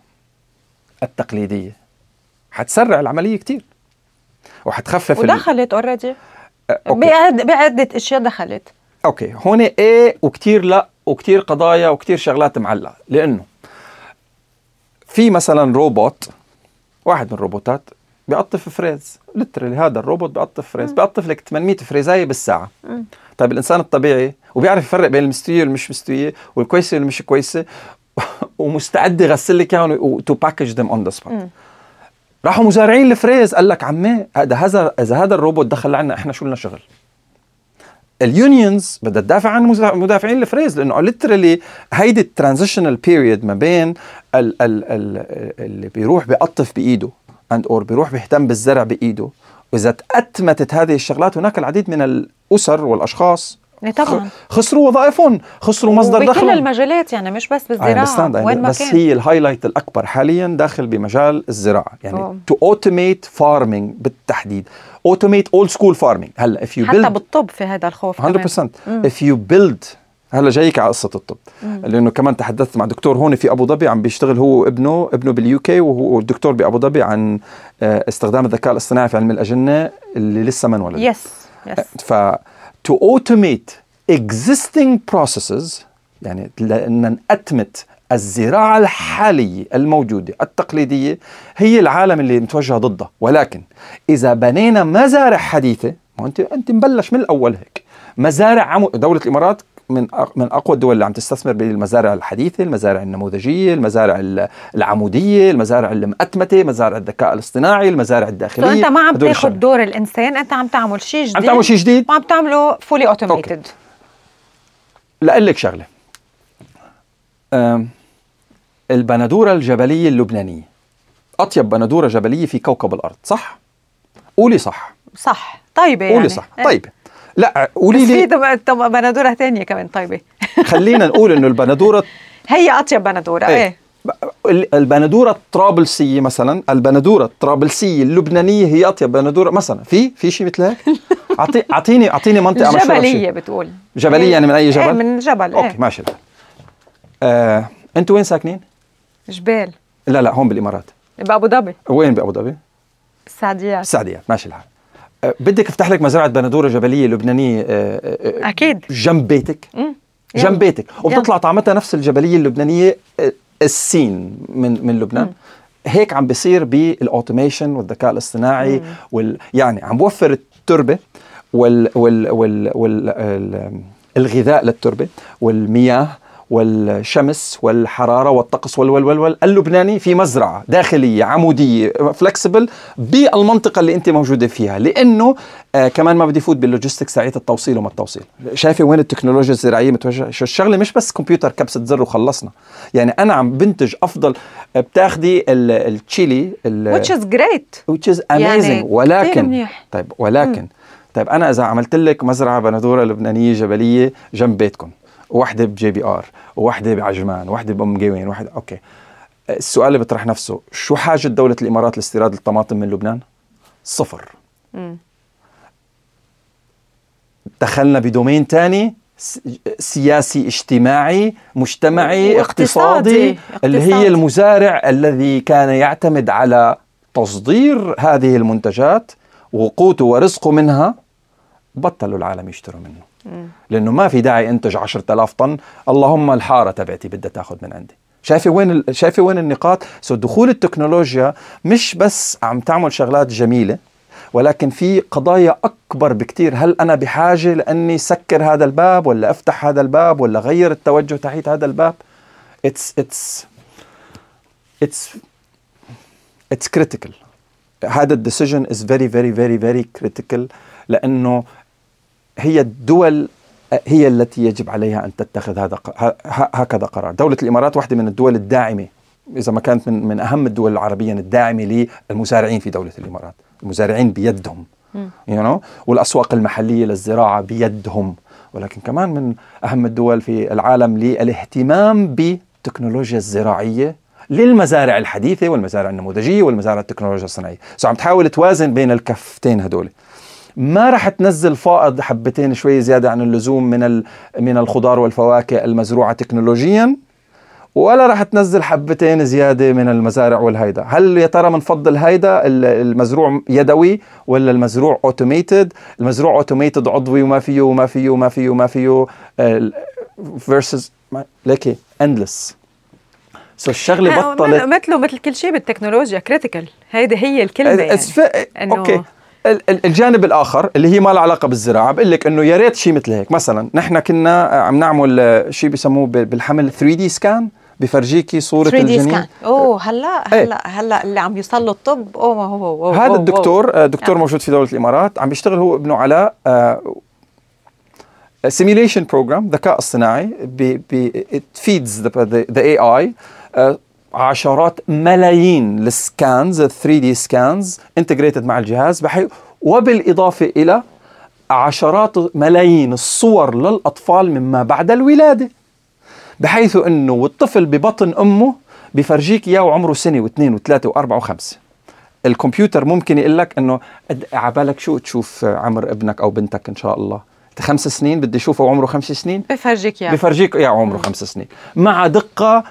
التقليدية حتسرع العملية كثير وحتخفف ودخلت already آه بعدة أشياء دخلت. okay. هون إيه وكثير لا وكثير قضايا وكثير شغلات معلقة. لأنه في مثلا روبوت واحد من الروبوتات بيقطف فريز literally هذا الروبوت بيقطف فريز بيقطف لك 800 فريزاية بالساعة. طيب الإنسان الطبيعي وبيعرف يفرق بين المستوية والمش مستوية والكويسة والمش كويسة ومستعد يغسل لك إياهم to package them on the spot راحوا مزارعين الفريز قال لك عمي هذا هذا إذا هذا الروبوت دخل لعنا إحنا شو لنا شغل؟ ال unions بدها تدافع عن مزارعين الفريز لأنه literally هيدي ال transitional period ما بين ال ال ال اللي بيروح بيقطف بإيده. and/or بيروح بيهتم بالزرع بإيده. وإذا تأتمتت هذه الشغلات هناك العديد من الأسر والأشخاص إيه طبعا. خسروا وظائفهم خسروا مصدر دخل بكل المجالات يعني مش بس بالزراعة وين ما بس. هي ال highlight الأكبر حاليا داخل بمجال الزراعة. يعني to automate farming بالتحديد. automate old school farming هلأ if you حتى بالطب في هذا الخوف 100% اف يو بيلد هلا جايك على قصة الطب. لأنه كمان تحدثت مع دكتور هون في أبو ظبي عم بيشتغل هو وابنه ابنه بال UK وهو الدكتور بأبو ظبي عن آه، استخدام الذكاء الاصطناعي في علم الأجنة اللي لسه ما انولد. يس يس ف to automate existing processes يعني لأن نأتمت الزراعة الحالية الموجودة التقليدية هي العالم اللي متوجه ضده ولكن إذا بنينا مزارع حديثة ما أنت أنت مبلش من الأول هيك. مزارع عمو دولة الإمارات من من أقوى الدول اللي عم تستثمر بالمزارع الحديثة، المزارع النموذجية، المزارع العمودية، المزارع المأتمتة، مزارع الذكاء الاصطناعي، المزارع الداخلية. فانت ما عم تاخذ دور الإنسان، أنت عم تعمل شيء جديد عم تعمل شيء جديد. وعم تعمله fully automated لأقول لك شغلة. البندورة الجبلية اللبنانية. أطيب بندورة جبلية في كوكب الأرض صح؟ قولي صح. صح. طيبة يعني. قولي صح طيبة. لا قولي لي في بندورة ثانية كمان طيبة. خلينا نقول إنه البندوره هي أطيب بندورة إيه, إيه. البندورة الطرابلسية مثلا البندورة الطرابلسية اللبنانية هي أطيب بندورة مثلا. في في شيء مثل هيك اعطي أعطيني أعطيني منطقة مشهورة جبلية بتقول. جبلية يعني من أي جبل؟ إيه من جبل أوكي إيه. ماشي. آه، أنتوا وين ساكنين؟ جبال. لا لا هون بالإمارات. بأبو ظبي. وين بأبو ظبي؟ السعديات السعديات ماشي الحال. بدك افتح لك مزرعة بندورة جبلية لبنانية أه أه أكيد. جنب بيتك. مم. جنب بيتك. وبتطلع طعمتها نفس الجبلية اللبنانية ال same من من لبنان. مم. هيك عم بيصير بال automation والذكاء الاصطناعي وال يعني عم بوفر التربة وال وال وال, وال الغذاء للتربة والمياه والشمس والحرارة والطقس وال وال وال اللبناني في مزرعة داخلية عمودية flexible بالمنطقة اللي أنت موجودة فيها لأنه آه كمان ما بدي فوت بال logistics تاعية التوصيل وما التوصيل. شايفة وين التكنولوجيا الزراعية متوجهة؟ شو الشغلة؟ مش بس كمبيوتر كبسة زر وخلصنا. يعني أنا عم بنتج أفضل آه، بتاخدي التشيلي which is great. Which is amazing. يعني ولكن طيب ولكن م. طيب أنا إذا عملت لك مزرعة بندورة لبنانية جبلية جنب بيتكم وواحده بجي بي آر وواحده بعجمان وواحده بأم قوين وواحده أوكي. السؤال اللي بيطرح نفسه شو حاجة دولة الإمارات لاستيراد الطماطم من لبنان؟ صفر. م. دخلنا بدومين تاني سياسي اجتماعي مجتمعي اقتصادي, اقتصادي اللي هي المزارع الذي كان يعتمد على تصدير هذه المنتجات وقوته ورزقه منها بطلوا العالم يشتروا منه. لأنه ما في داعي أنتج 10000 طن. اللهم الحارة تبعتي بدها تاخذ من عندي. شايفة وين شايفة وين النقاط؟ سو دخول التكنولوجيا مش بس عم تعمل شغلات جميلة ولكن في قضايا أكبر بكثير هل أنا بحاجة لأني سكر هذا الباب ولا أفتح هذا الباب ولا غير التوجه تحت هذا الباب؟ it's it's it's it's critical هذا ال decision is very very very very critical لأنه هي الدول هي التي يجب عليها أن تتخذ هذا هكذا قرار، دولة الإمارات واحدة من الدول الداعمة إذا ما كانت من من أهم الدول العربية الداعمة للمزارعين في دولة الإمارات، المزارعين بيدهم you you know? والأسواق المحلية للزراعة بيدهم. ولكن كمان من أهم الدول في العالم للاهتمام بالتكنولوجيا الزراعية للمزارع الحديثة والمزارع النموذجية والمزارع التكنولوجيا الصناعية، so عم تحاول توازن بين الكفتين هدول. ما رح تنزل فائض حبتين شوي زيادة عن اللزوم من من الخضار والفواكه المزروعة تكنولوجيا ولا رح تنزل حبتين زيادة من المزارع والهيدا. هل يا ترى بنفضل هيدا المزروع يدوي ولا المزروع automated المزروع automated عضوي وما فيه وما فيه وما فيه وما فيه viruses ليكي endless so الشغلة بطلت. مثله مثل كل شيء بالتكنولوجيا critical هيدي هي الكلمة يعني. أوكي الجانب الآخر اللي هي ما لها علاقة بالزراعة بقول لك إنه يا ريت شيء مثل هيك مثلا نحن كنا عم نعمل شيء بسموه بالحمل 3D scan بفرجيكي صورة 3D scan أوه هلأ. هلأ هلأ اللي عم يوصل له الطب أوه ما هو أوه هذا الدكتور أوه. دكتور أوه. موجود في دولة الإمارات عم بيشتغل هو ابنه على simulation program ذكاء اصطناعي feeds the AI عشرات ملايين ال scans 3D scans integrated مع الجهاز بحيث وبالإضافة إلى عشرات ملايين الصور للأطفال مما بعد الولادة. بحيث إنه والطفل ببطن أمه بفرجيك إياه وعمره سنة واثنين وثلاثة وأربعة وخمسة. الكمبيوتر ممكن يقول لك إنه عبالك شو تشوف عمر ابنك أو بنتك إن شاء الله؟ خمس سنين بدي أشوفه عمره خمس سنين؟ بفرجيك يعني بفرجيك يا عمره خمس سنين. مع دقة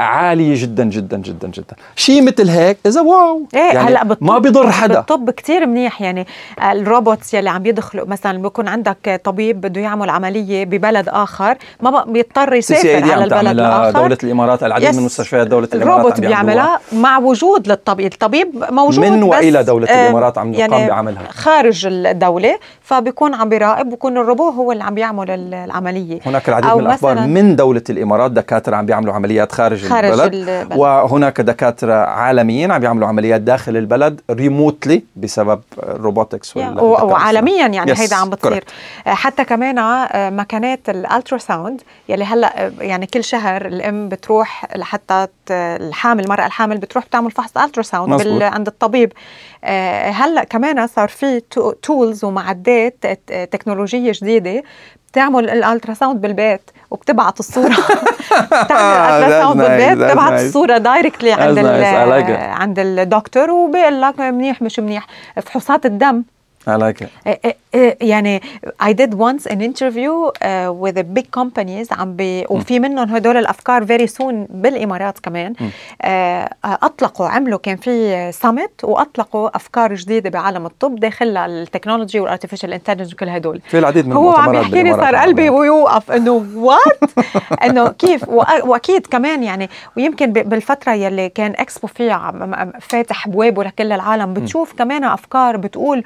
عالية جدا جدا جدا جدا. شيء مثل هيك؟ إذا واو! إيه يعني هلأ بالطب ما بيضر حدا. بالطب كثير منيح يعني ال robots يلي عم يدخلوا مثلا بيكون عندك طبيب بده يعمل عملية ببلد آخر ما بيضطر يسافر على البلد الآخر. دولة الإمارات العديد. من مستشفيات دولة الإمارات الروبوت. بيعملها مع وجود للطبيب الطبيب موجود من بس وإلى دولة آه، الإمارات عم يقام يعني بعملها خارج الدولة فبيكون عم بيراقب بيكون الروبوت هو اللي عم بيعمل ال- العملية. هناك العديد من الأخبار مثلاً- من دولة الإمارات دكاترة عم بيعملوا عمليات خارج, خارج البلد البلد. وهناك دكاترة عالميين عم بيعملوا عمليات داخل البلد remotely بسبب ال robotics. وعالميا يعني Yes, هيدا عم بتصير حتى كمان مكانات ال ultrasound يلي هلأ يعني كل شهر الأم بتروح لحتى الحامل المرأة الحامل بتروح بتعمل فحص ultrasound. بال- عند الطبيب آه، هلأ كمان صار في tools ومعدات آه، تكنولوجية جديدة بتعمل ال ultrasound بالبيت وبتبعت الصورة بتعمل ال ultrasound That's nice, بالبيت بتبعت. الصورة directly عند ال-. عند الدكتور وبيقول لك منيح مش منيح فحوصات الدم I like it. إيه إيه إيه يعني I did once an interview uh, with a big companies عم بي وفي منهم هدول الأفكار very soon بالإمارات كمان. آه أطلقوا عملوا كان في سمت وأطلقوا أفكار جديدة بعالم الطب داخلها ال technology وال artificial intelligence وكل هدول. في العديد من هو عم يحكي لي صار قلبي. ويوقف إنه what إنه كيف؟ وأكيد كمان يعني ويمكن بالفترة يلي كان إكسبو فيها فاتح ابوابه لكل العالم بتشوف كمان أفكار بتقول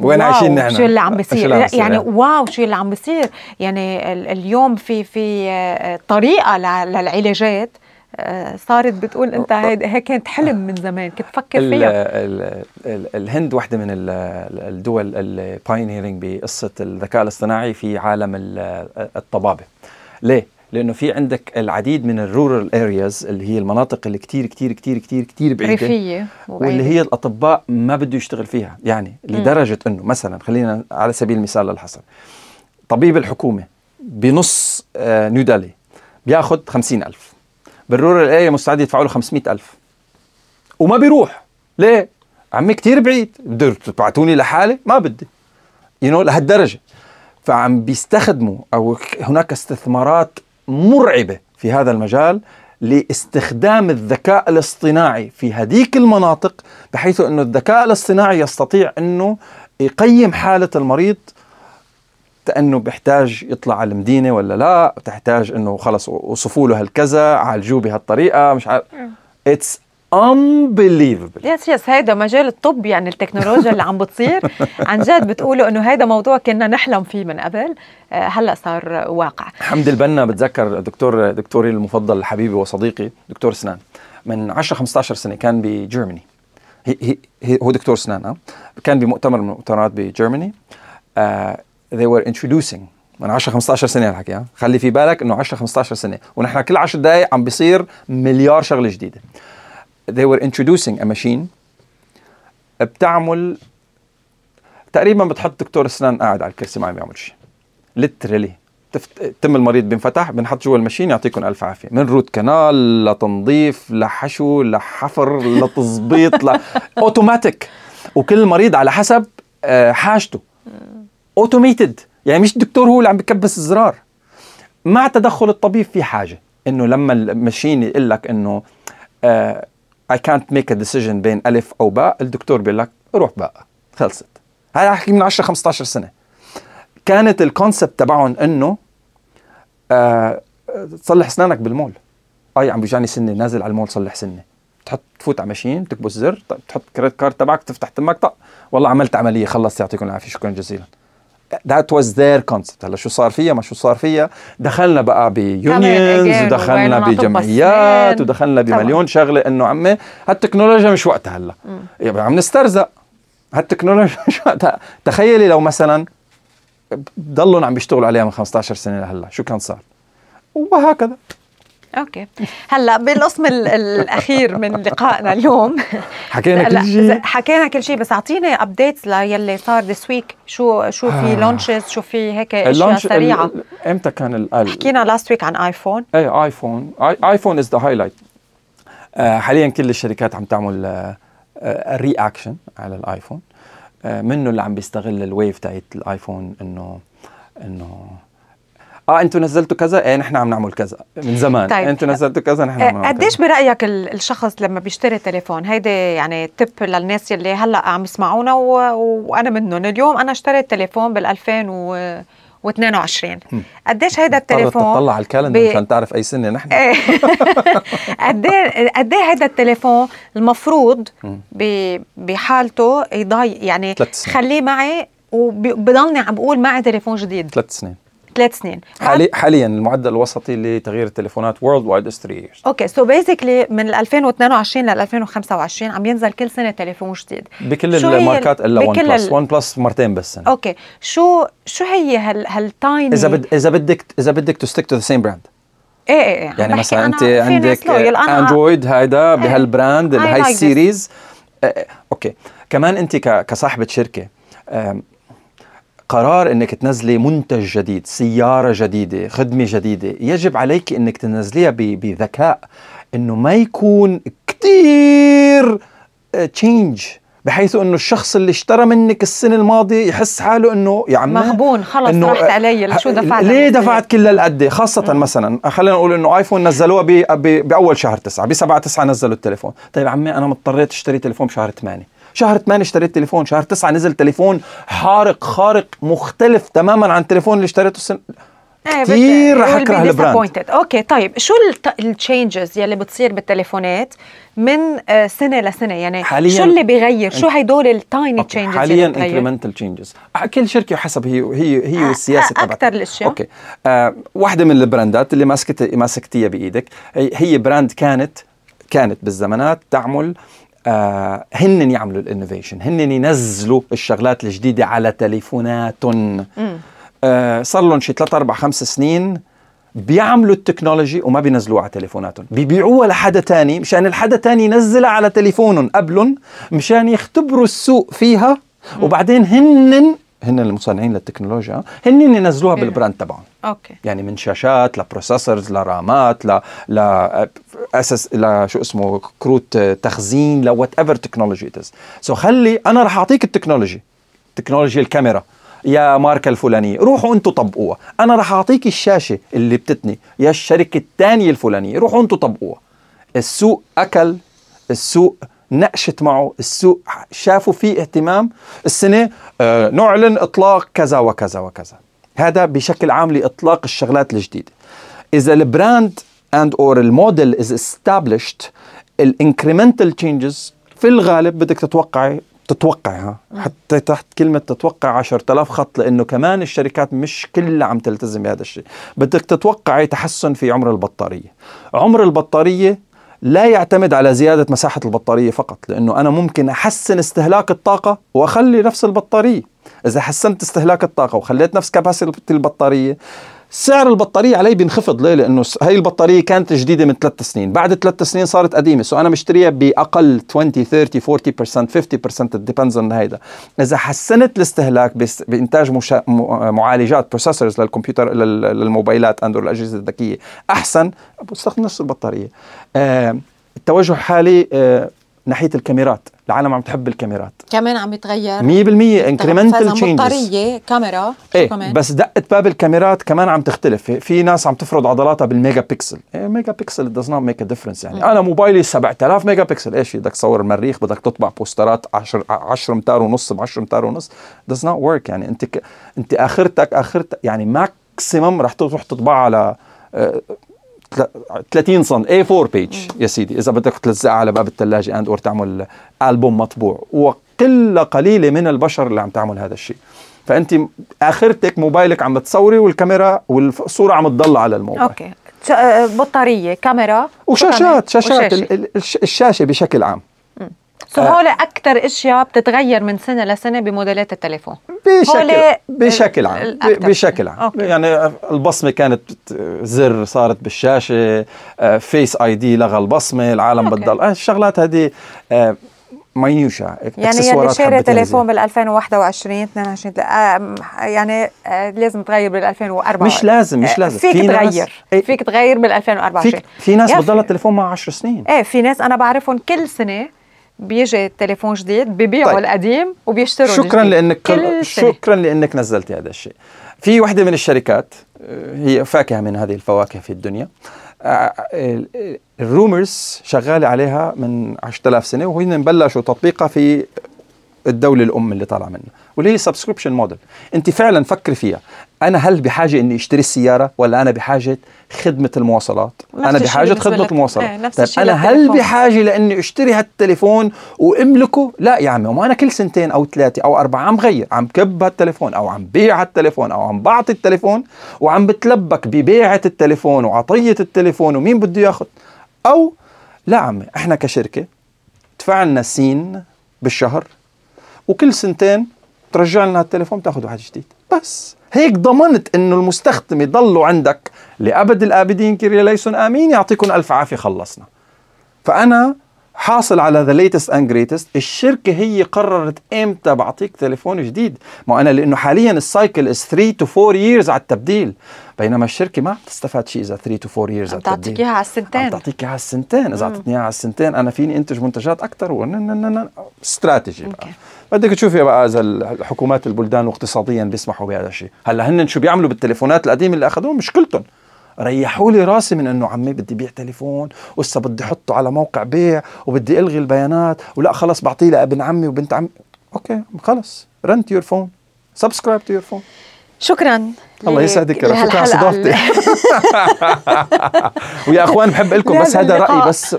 وين عايشين نحن؟ شو اللي عم بيصير يعني يعني. واو شو اللي عم بيصير يعني ال- اليوم في في آه، طريقة للعلاجات آه، صارت بتقول أنت هيك كانت حلم من زمان كنت فكر فيها ال ال الهند واحدة من ال- الدول pioneering بقصة الذكاء الاصطناعي في عالم ال- الطبابة ليه؟ لأنه في عندك العديد من ال rural areas اللي هي المناطق اللي كتير كتير كتير كتير كتير بعيدة ريفية واللي هي الأطباء ما بده يشتغل فيها. يعني لدرجة أنه مثلا خلينا على سبيل المثال للحصر. طبيب الحكومة بنص آه، نيودلهي خمسين ألف. بال rural area مستعد يدفعوا له 500 ألف. وما بيروح. ليه؟ عمي كتير بعيد. بدكم تبعتوني لحالي؟ ما بدي. you know لهالدرجة. فعم بيستخدموا أو هناك استثمارات مرعبة في هذا المجال لاستخدام الذكاء الاصطناعي في هذيك المناطق بحيث إنه الذكاء الاصطناعي يستطيع إنه يقيم حالة المريض إنه بيحتاج يطلع على المدينة ولا لا تحتاج إنه خلص وصفوا له هالكذا عالجوه بهالطريقة مش عارف. it's unbelievable. yes yes هيدا مجال الطب يعني التكنولوجيا اللي عم بتصير. عن جد بتقولوا إنه هيدا موضوع كنا نحلم فيه من قبل. آه، هلأ صار واقع. حمد البنا بتذكر دكتور دكتوري المفضل حبيبي وصديقي دكتور سنان. من 10 15 سنة كان ب Germany هي هي هي هو دكتور سنان آه. كان بمؤتمر من المؤتمرات ب Germany uh, they were introducing. من 10 15 سنة الحكي خلي في بالك إنه 10 15 سنة. ونحن كل 10 دقائق عم بيصير مليار شغلة جديدة. They were introducing a machine بتعمل تقريبا بتحط دكتور أسنان قاعد على الكرسي ما عم يعمل شيء literally تم المريض بينفتح بنحط جوا ال machine يعطيكم ألف عافية. من root canal لتنظيف لحشو لحفر لتظبيط ل اوتوماتيك وكل مريض على حسب آه، حاجته. automated يعني مش الدكتور هو اللي عم بكبس الزرار. مع تدخل الطبيب في حاجة. إنه لما ال machine يقول لك إنه آه I can't make a decision بين ألف أو باء. الدكتور بيقول لك روح باء. خلصت. هذا احكي من 10 15 سنة. كانت ال concept تبعهم إنه آه تصلح أسنانك بالمول. أي عم بيجاني سنة نازل على المول صلح سنة. تحط تفوت على machine تكبس زر تحط credit card تبعك تفتح تمك طق. والله عملت عملية خلص يعطيكم العافية شكرا جزيلا. that was their concept هلا شو صار فيها؟ ما شو صار فيها؟ دخلنا بقى ب unions ودخلنا بجمعيات. ودخلنا طبعاً. بمليون شغلة. إنه عمي هالتكنولوجيا مش وقتها هلا. يعني عم نسترزق. هالتكنولوجيا مش وقتها. تخيلي لو مثلا ضلوا عم بيشتغلوا عليها من 15 سنة لهلا. شو كان صار؟ وهكذا. okay. هلأ بالقسم ال- الأخير من لقائنا اليوم. حكينا كل شيء. حكينا كل شيء بس أعطيني updates للي صار this week شو شو في آه. launches شو في هيك أشياء سريعة؟ إمتى كان ال- حكينا last week عن ايفون اي ايفون ايفون is the highlight حاليا كل الشركات عم تعمل reaction على الآيفون. آه، منه اللي عم بيستغل ال wave تاعت الآيفون انه إنه آه أنتوا نزلتوا كذا؟ إيه نحن عم نعمل كذا. من زمان. طيب. أنتوا نزلتوا كذا نحن عم نعمل قديش. برأيك ال- الشخص لما بيشتري تليفون؟ هيدي يعني تب للناس يلي هلأ عم يسمعونا و... وأنا منهم. اليوم أنا اشتريت تليفون بال 2022 قديش هيدا التليفون تطلع على الكالندر مشان تعرف أي سنة نحن. إيه. قد إيه قد هيدا التليفون المفروض ب- بحالته يضاي يعني. خليه معي وبضلني عم بقول معي تليفون جديد. ثلاث سنين. ثلاث سنين حالي حاليا المعدل الوسطي لتغيير التليفونات worldwide is 3 years. okay so basically من ال 2022 لل 2025 عم ينزل كل سنة تليفون جديد. بكل الماركات إلا ون بلس ون بلس مرتين بس سنة. okay شو شو هي هال هال tiny إذا بد إذا بدك إذا بدك to stick to the same brand إيه إيه يعني مثلا أنت عندك اندرويد هيدا بهال brand this. ال series okay. كمان أنت كصاحبة شركة قرار إنك تنزلي منتج جديد سيارة جديدة خدمة جديدة يجب عليك إنك تنزليها ب- بذكاء إنه ما يكون كتير change بحيث إنه الشخص اللي اشترى منك السنة الماضية يحس حاله إنه يا عمي مغبون خلص إنه راحت علي شو دفعت ليه؟ دفعت كل هالقد؟ خاصة مثلا خلينا نقول إنه ايفون نزلوها ب- ب- بأول شهر تسعة بسبعة تسعة نزلوا التليفون. طيب عمي أنا مضطريت أشتري تليفون بشهر ثمانية. شهر 8 اشتريت تليفون شهر 9 نزل تليفون حارق خارق مختلف تماما عن التليفون اللي اشتريته السنة كتير بت- رح أكره ال brand. okay طيب شو ال changes يلي بتصير بالتليفونات من آه، سنة لسنه يعني حالياً- شو اللي بيغير شو هدول ال tiny. changes حاليا incremental changes كل شركة حسب هي هي هي آه، والسياسة آه، تبعتها أكتر الأشياء. okay آه واحدة من البراندات اللي ماسكت ماسكتيها بإيدك هي brand كانت كانت بالزمانات تعمل آه هن يعملوا ال innovation هن ينزلوا الشغلات الجديدة على تليفوناتهم آه صار لهم شي 3 4 5 سنين بيعملوا ال technology وما بينزلوها على تليفوناتهم بيبيعوها لحدا تاني مشان الحدا تاني ينزلها على تليفونهم قبلهم مشان يختبروا السوق فيها. وبعدين هن هن المصنعين للتكنولوجيا هن ينزلوها إيه. بال brand تبعهم. okay. يعني من شاشات ل processors لرامات ل ل أساس ل شو اسمه كروت تخزين لوات ايفر تكنولوجي سو خلي أنا رح أعطيك التكنولوجي. تكنولوجيا الكاميرا. يا ماركة الفلانية. روحوا أنتوا طبقوها. أنا رح أعطيك الشاشة اللي بتتني. يا الشركة الثانية الفلانية. روحوا أنتوا طبقوها. السوق أكل السوق نقشت معه. السوق شافوا فيه اهتمام. السنة آه نعلن إطلاق كذا وكذا وكذا. هذا بشكل عام لإطلاق الشغلات الجديدة. إذا ال brand and or ال model is established ال incremental changes في الغالب بدك تتوقعي تتوقعها حتى تحت كلمة تتوقع 10000 خط لأنه كمان الشركات مش كلها عم تلتزم بهذا الشيء. بدك تتوقعي تحسن في عمر البطارية. عمر البطارية لا يعتمد على زيادة مساحة البطارية فقط لأنه أنا ممكن أحسن استهلاك الطاقة وأخلي نفس البطارية. إذا حسنت استهلاك الطاقة وخليت نفس capacity البطارية سعر البطارية علي بينخفض. ليه؟ لأنه س- هاي البطارية كانت جديدة من ثلاث سنين. بعد ثلاث سنين صارت قديمة. so أنا مشتريها بأقل 20 30 40% 50% it depends on هيدا. إذا حسنت الاستهلاك بإنتاج مشا... م- معالجات processors للكمبيوتر لل- للموبايلات and or الأجهزة الذكية. أحسن بستخدم نفس البطارية. آه التوجه الحالي آه ناحية الكاميرات. العالم عم تحب الكاميرات. كمان عم يتغير. 100% incremental changes كاميرا إيه كمان؟ بس دقة باب الكاميرات كمان عم تختلف. في- ناس عم تفرض عضلاتها بالميجا بيكسل إيه megapixel does not make a difference يعني. أنا موبايلي 7000 ميجا بيكسل إيش بدك تصور المريخ بدك تطبع posters ات 10 10 امتار ونص ب 10 امتار ونص. does not work يعني. أنت ك... أنت اخرتك اخرتك يعني maximum رح تروح تطبعها على آه، 30 سم A4 page يا سيدي إذا بدك تلزقها على باب الثلاجه and or تعمل البوم مطبوع. وقلة قليلة من البشر اللي عم تعمل هذا الشيء. فأنت آخرتك موبايلك عم بتصوري والكاميرا والصورة عم تضل على الموبايل. أوكي. آه، بطارية كاميرا؟ وشاشات شاشات الشاشة بشكل عام. so هول أكثر إشياء بتتغير من سنة لسنة بموديلات التليفون. بشكل بشكل عام. الأكتر. بشكل عام. أوكي. يعني البصمة كانت زر صارت بالشاشة Face ID لغى البصمة العالم okay. بتضل آه، الشغلات هذه آه، مينوشا يعني يلي شاري تليفون. بال 2021 22 آه، يعني آه، لازم تغير بال 2024 مش لازم مش آه، لازم. فيك في ناس- تغير. إيه. فيك تغير بال 2024 في في ناس بتضل التليفون معه 10 سنين. إيه في ناس أنا بعرفهم كل سنة بيجي تليفون جديد ببيعوا طيب. القديم وبيشتروا شكرا الجديد. لانك كل. شكرا لأنك نزلتي هذا الشيء في وحده من الشركات آه، هي فاكهة من هذه الفواكه في الدنيا آه، ال- ال rumors شغالة عليها من 10000 سنة وهن بلشوا تطبيقها في الدولة الأم اللي طالعة منها واللي هي subscription model أنت فعلا فكري فيها أنا هل بحاجة إني أشتري السيارة ولا أنا بحاجة خدمة المواصلات؟ أنا بحاجة خدمة لك. المواصلات. إيه، نفس طيب أنا هل. بحاجة لإني أشتري هالتليفون وأملكه؟ لا يا عمي وما أنا كل سنتين أو ثلاثة أو أربعة عم غير عم كب هالتليفون أو عم بيع هالتليفون أو عم بعطي التليفون وعم بتلبك ببيعة التليفون وعطية التليفون ومين بده ياخذ أو لا عمي إحنا كشركة دفع لنا سين بالشهر وكل سنتين ترجع لنا التليفون تاخذ واحد جديد. بس. هيك ضمنت انه المستخدم يضلوا عندك لابد الابدين كيريا ليسون امين يعطيكم الف عافيه خلصنا فانا حاصل على the latest and greatest الشركة هي قررت إمتى بعطيك تليفون جديد ما أنا لأنه حاليا ال cycle is 3 to 4 years على التبديل بينما الشركة ما بتستفاد شيء اذا 3 to 4 years عم على التبديل تعطيك اياها على عم السنتين تعطيك اياها على السنتين اذا اعطتني اياها على السنتين أنا فيني انتج منتجات أكثر استراتيجي بقى okay. بدك تشوفي بقى إذا الحكومات البلدان واقتصاديا بيسمحوا بهذا الشيء. هلأ هن شو بيعملوا بالتليفونات القديمة اللي أخذوها؟ مشكلتهم. ريحوا لي راسي من إنه عمي بدي بيع تليفون وهسه بدي أحطه على موقع بيع وبدي ألغي البيانات ولأ خلص بعطيه لابن عمي وبنت عمي. okay خلص. rent your phone subscribe to your phone شكرا الله يسعدك يا. شكرا على استضافتي ويا أخوان بحب لكم بس هذا رايي. بس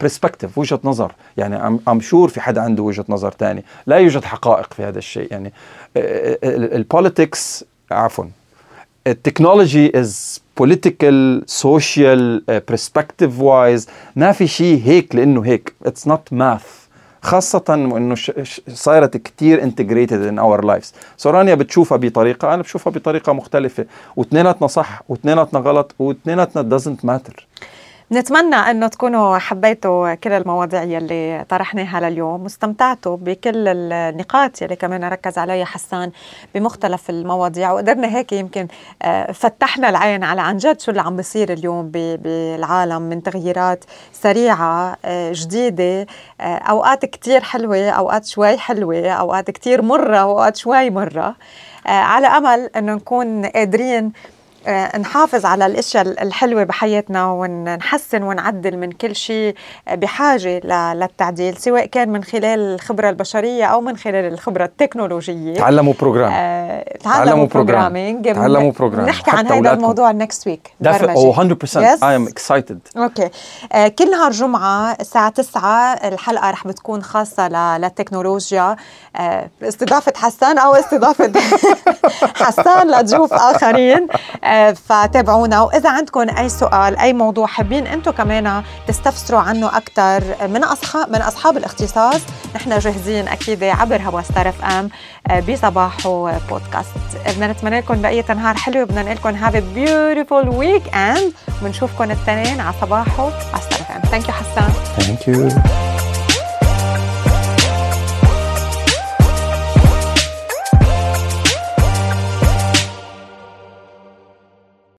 perspective وجهة نظر. يعني I'm sure في حدا عنده وجهة نظر تاني. لا يوجد حقائق في هذا الشيء. يعني ال politics عفوا ال technology is political social perspective wise ما في شيء هيك لأنه هيك. it's not math خاصة انه صارت كتير integrated in our lives، so رانيا بتشوفها بطريقة أنا بشوفها بطريقة مختلفة، واثنيناتنا صح واثنيناتنا غلط واثنيناتنا doesn't matter. نتمنى أنه تكونوا حبيتوا كل المواضيع يلي طرحناها لليوم واستمتعتوا بكل النقاط يلي كمان ركز عليها حسان بمختلف المواضيع. وقدرنا هيك يمكن آه، فتحنا العين على عن جد شو اللي عم بيصير اليوم بالعالم من تغييرات سريعة آه، جديدة. آه، أوقات كتير حلوة أوقات شوي حلوة أوقات كتير مرة وأوقات شوي مرة. على أمل أنه نكون قادرين نحافظ على الأشياء الحلوة بحياتنا ونحسن ونعدل من كل شيء بحاجة للتعديل سواء كان من خلال الخبرة البشرية أو من خلال الخبرة التكنولوجية تعلموا program. آه، تعلموا. programming تعلموا program. نحكي عن هذا. الموضوع next week Oh 100% I am excited. okay آه كل نهار جمعة الساعة 9 الحلقة رح بتكون خاصة ل- للتكنولوجيا آه استضافة حسان أو استضافة حسان لضيوف آخرين آه فتابعونا. وإذا عندكم أي سؤال أي موضوع حابين أنتم كمان تستفسروا عنه أكثر من أصحاب من أصحاب الاختصاص نحن جاهزين أكيد عبر هوا ستار إف إم آه بصباحو بودكاست بدنا نتمنى لكم بقية نهار حلو بدنا نقول لكم have beautiful weekend بنشوفكم التنين على صباحو على ستار إف إم. thank you حسان. Thank you.